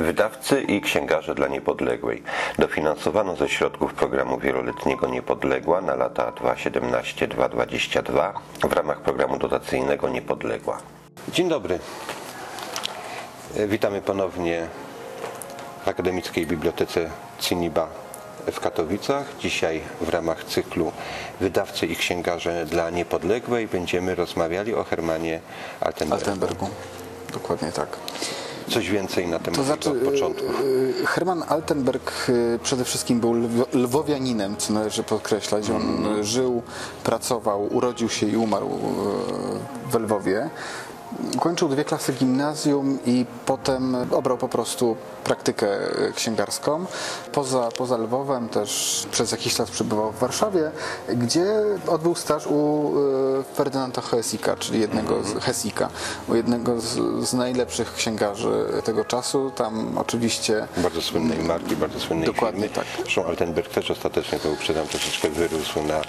Wydawcy i księgarze dla Niepodległej. Dofinansowano ze środków programu wieloletniego Niepodległa na lata 2017-2022 w ramach programu dotacyjnego Niepodległa. Dzień dobry. E, Witamy ponownie w Akademickiej Bibliotece Ciniba w Katowicach. Dzisiaj w ramach cyklu Wydawcy i księgarze dla Niepodległej będziemy rozmawiali o Hermanie Altenbergu. Altenbergu. Dokładnie tak. Coś więcej na temat To znaczy, jego początków. y, y, Herman Altenberg y, przede wszystkim był lwo- lwowianinem, co należy podkreślać. On y, żył, pracował, urodził się i umarł y, w Lwowie. Kończył dwie klasy gimnazjum i potem obrał po prostu praktykę y, księgarską. Poza, poza Lwowem też przez jakiś czas przebywał w Warszawie, gdzie odbył staż u y, Ferdynanda Hesika, czyli jednego z Hesika, u jednego z, z najlepszych księgarzy tego czasu. Tam oczywiście Bardzo słynnej marki, bardzo słynnej Dokładnie firmy. tak. Zresztą Altenberg też ostatecznie, to uprzedzam, troszeczkę wyrósł na...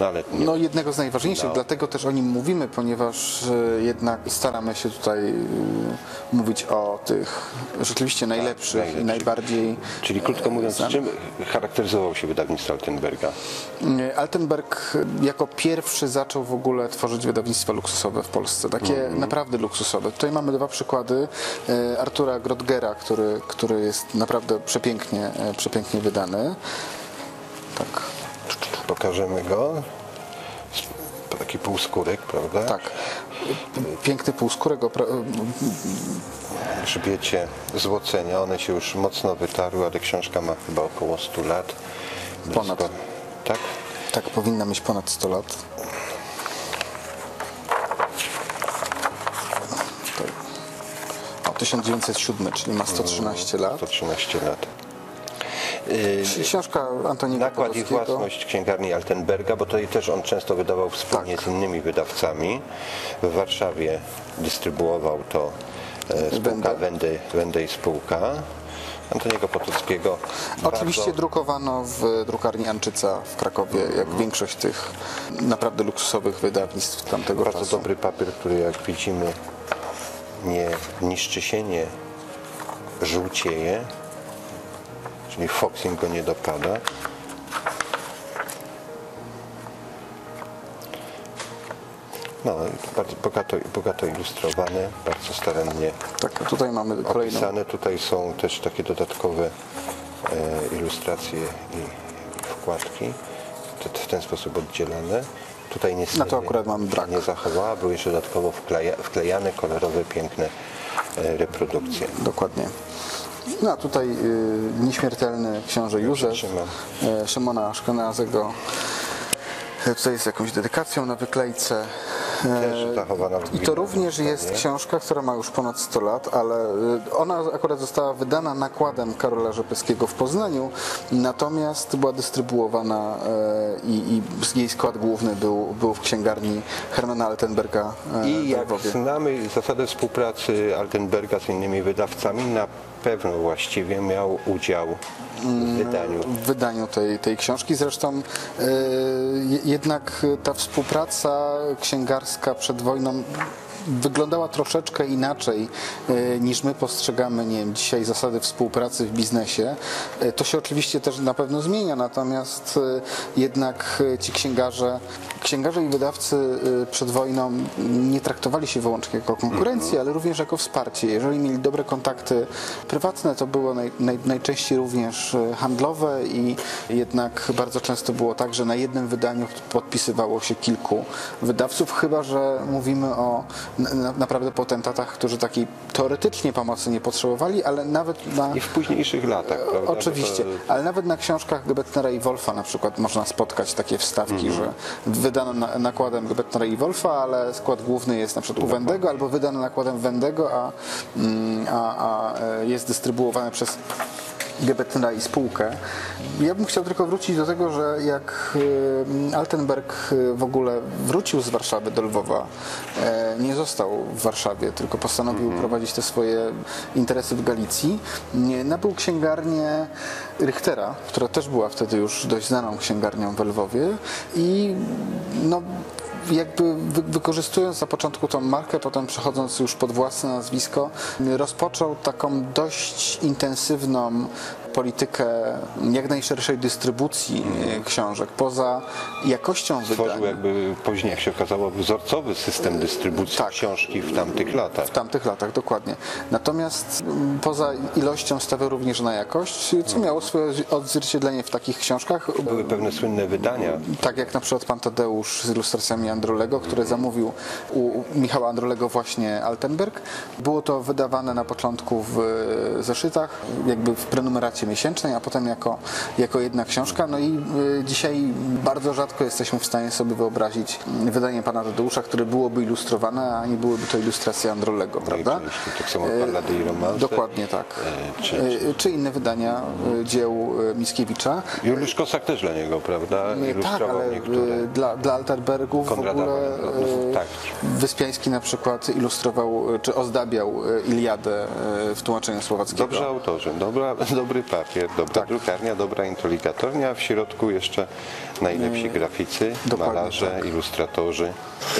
No ale nie. no, jednego z najważniejszych, No. dlatego też o nim mówimy, ponieważ e, jednak staramy się tutaj e, mówić o tych rzeczywiście najlepszych i najlepszych. najbardziej Czyli krótko mówiąc, znanych. czym charakteryzował się wydawnictwo Altenberga? E, Altenberg jako pierwszy zaczął w ogóle tworzyć wydawnictwa luksusowe w Polsce, takie naprawdę luksusowe. Tutaj mamy dwa przykłady Artura Grodgera, który, który jest naprawdę przepięknie, przepięknie wydany. Tak, Pokażemy go. Taki półskórek, prawda? tak. Piękny półskórek, opra- Grzbiecie złocenia, one się już mocno wytarły, ale książka ma chyba około 100 lat. Ponad. Blisko- Tak? tak powinna mieć ponad 100 lat. O, 1907, czyli ma 113 lat. 113 lat. Książka Antoniego Nakład i własność księgarni Altenberga, bo tutaj też on często wydawał wspólnie Tak. z innymi wydawcami. W Warszawie dystrybuował to e, spółka. Wendy, Wendy i spółka. Antoniego Potockiego. Oczywiście bardzo, drukowano w drukarni Anczyca w Krakowie, jak większość tych naprawdę luksusowych wydawnictw tamtego bardzo czasu. dobry papier, który jak widzimy nie niszczy się, nie żółcieje, czyli foxing go nie dopada. No, bardzo bogato, bogato ilustrowane, bardzo starannie Tak, tutaj mamy kolejną. opisane. Tutaj są też takie dodatkowe e, ilustracje i, i wkładki, to w ten sposób oddzielane. Tutaj niestety No to akurat mam brak. nie zachowała, były jeszcze dodatkowo wkleja, wklejane kolorowe, piękne e, reprodukcje. Dokładnie. No a tutaj y, nieśmiertelny książę Józef y, Szymona Szkenazego. Y, Tutaj jest jakąś dedykacją na wyklejce. Y, Też zachowana w I to również jest książka, która ma już ponad 100 lat, ale ona akurat została wydana nakładem Karola Rzepeckiego w Poznaniu, natomiast była dystrybuowana i, i jej skład główny był, był w księgarni Hermana Altenberga I jak znamy zasadę współpracy Altenberga z innymi wydawcami, na pewno właściwie miał udział w wydaniu. w wydaniu tej, tej książki. Zresztą je- jednak ta współpraca księgarska przed wojną wyglądała troszeczkę inaczej e, niż my postrzegamy nie wiem, dzisiaj zasady współpracy w biznesie. E, To się oczywiście też na pewno zmienia, natomiast e, jednak ci księgarze, księgarze i wydawcy przed wojną nie traktowali się wyłącznie jako konkurencję, ale również jako wsparcie. Jeżeli mieli dobre kontakty prywatne, to było naj, naj, najczęściej również handlowe i jednak bardzo często było tak, że na jednym wydaniu podpisywało się kilku wydawców, chyba że mówimy o na, na, naprawdę potentatach, którzy takiej teoretycznie pomocy nie potrzebowali, ale nawet na... I w późniejszych latach, prawda? Oczywiście, to- ale nawet na książkach Gebetnera i Wolfa na przykład można spotkać takie wstawki, Mhm. że wydano na, nakładem Gebetnera i Wolfa, ale skład główny jest na przykład u Wendego, albo wydano nakładem Wendego, a, mm, a, a e, jest dystrybuowane przez Gebetnera i spółkę. Ja bym chciał tylko wrócić do tego, że jak e, Altenberg e, w ogóle wrócił z Warszawy do Lwowa, e, nie został w Warszawie, tylko postanowił prowadzić te swoje interesy w Galicji, nabył księgarnię Richtera, która też była wtedy już dość znaną księgarnią w Lwowie i no, jakby wy, wykorzystując na początku tą markę, potem przechodząc już pod własne nazwisko, rozpoczął taką dość intensywną politykę jak najszerszej dystrybucji e, książek. Poza jakością Tworzył wydania. jakby później, jak się okazało, wzorcowy system dystrybucji Tak. książki w tamtych latach. W tamtych latach, dokładnie. Natomiast m, poza ilością stawiał również na jakość, co miało swoje odzwierciedlenie w takich książkach. Były pewne słynne wydania. Tak jak na przykład pan Tadeusz z ilustracjami Androlego, który zamówił u Michała Androlego właśnie Altenberg. Było to wydawane na początku w e, zeszytach, jakby w prenumeracie miesięcznej, a potem jako, jako jedna książka. No i e, dzisiaj bardzo rzadko jesteśmy w stanie sobie wyobrazić wydanie pana Tadeusza, które byłoby ilustrowane, a nie byłyby to ilustracje Androlego, prawda? oczywiście, tak samo Ballady i romanse. Dokładnie tak. E, czy- Czy inne wydania dzieł Mickiewicza. Juliusz Kosak też dla niego, prawda? Nie, tak, Ilustrował ale niektóre. y, dla, dla Alterbergów w Konrada ogóle Wojnarowów, y, tak. Wyspiański na przykład ilustrował, y, czy ozdabiał y, Iliadę y, w tłumaczeniu słowackiego. Dobrzy autorzy, dobra, dobry papier, dobra Tak. drukarnia, dobra introligatornia, a w środku jeszcze najlepsi graficy, dokładnie malarze, tak. ilustratorzy.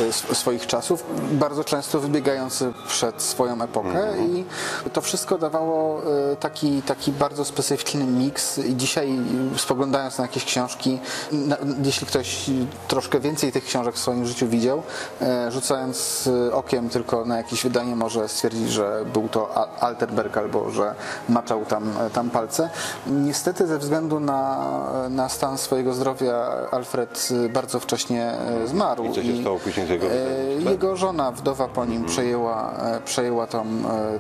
sw- swoich czasów, bardzo często wybiegający przed swoją epokę Mhm. i to wszystko dawało y, taki, taki bardzo specyficzny miks i dzisiaj spoglądając na jakieś książki, na, jeśli ktoś troszkę więcej tych książek w swoim życiu widział, rzucając okiem tylko na jakieś wydanie może stwierdzić, że był to Alterberg albo że maczał tam, tam palce. Niestety ze względu na, na stan swojego zdrowia Alfred y, bardzo wcześnie y, zmarł. I co się stało później z jego wydawnictwem? Jego żona, wdowa po nim, przejęła, e, przejęła tą,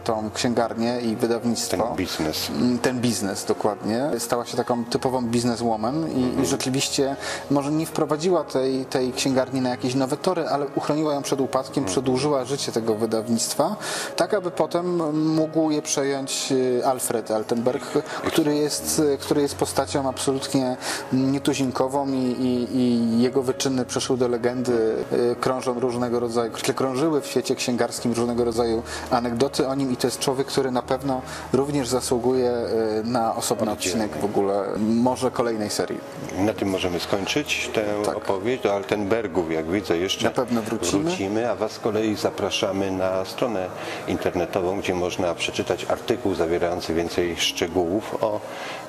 tą księgarnię i wydawnictwo. Ten biznes. Mm, Ten biznes, dokładnie. Stała się taką typową bizneswoman i, i rzeczywiście może nie wprowadziła tej, tej księgarni na jakieś nowe tory, ale uchroniła ją przed upadkiem, przedłużyła życie tego wydawnictwa, tak aby potem mógł je przejąć Alfred Altenberg, który jest, e, który jest postacią absolutnie nietuzinkową i, i, i jego wyczyny przeszły do legendy, e, krążą różnego rodzaju, krążyły w świecie księgarskim różnego rodzaju anegdoty o nim i to jest człowiek, który na pewno również zasługuje e, na osobny odcinek w ogóle, może kolejnej serii. Na tym możemy skończyć tę Tak. opowieść. Do Altenbergów, jak widzę, jeszcze Na pewno wrócimy. wrócimy, a Was z kolei zapraszamy na stronę internetową, gdzie można przeczytać artykuł zawierający więcej szczegółów o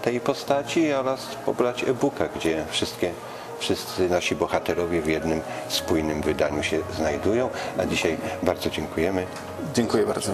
tej postaci oraz pobrać e-booka, gdzie wszystkie Wszyscy nasi bohaterowie w jednym spójnym wydaniu się znajdują. A dzisiaj bardzo dziękujemy. Dziękuję bardzo.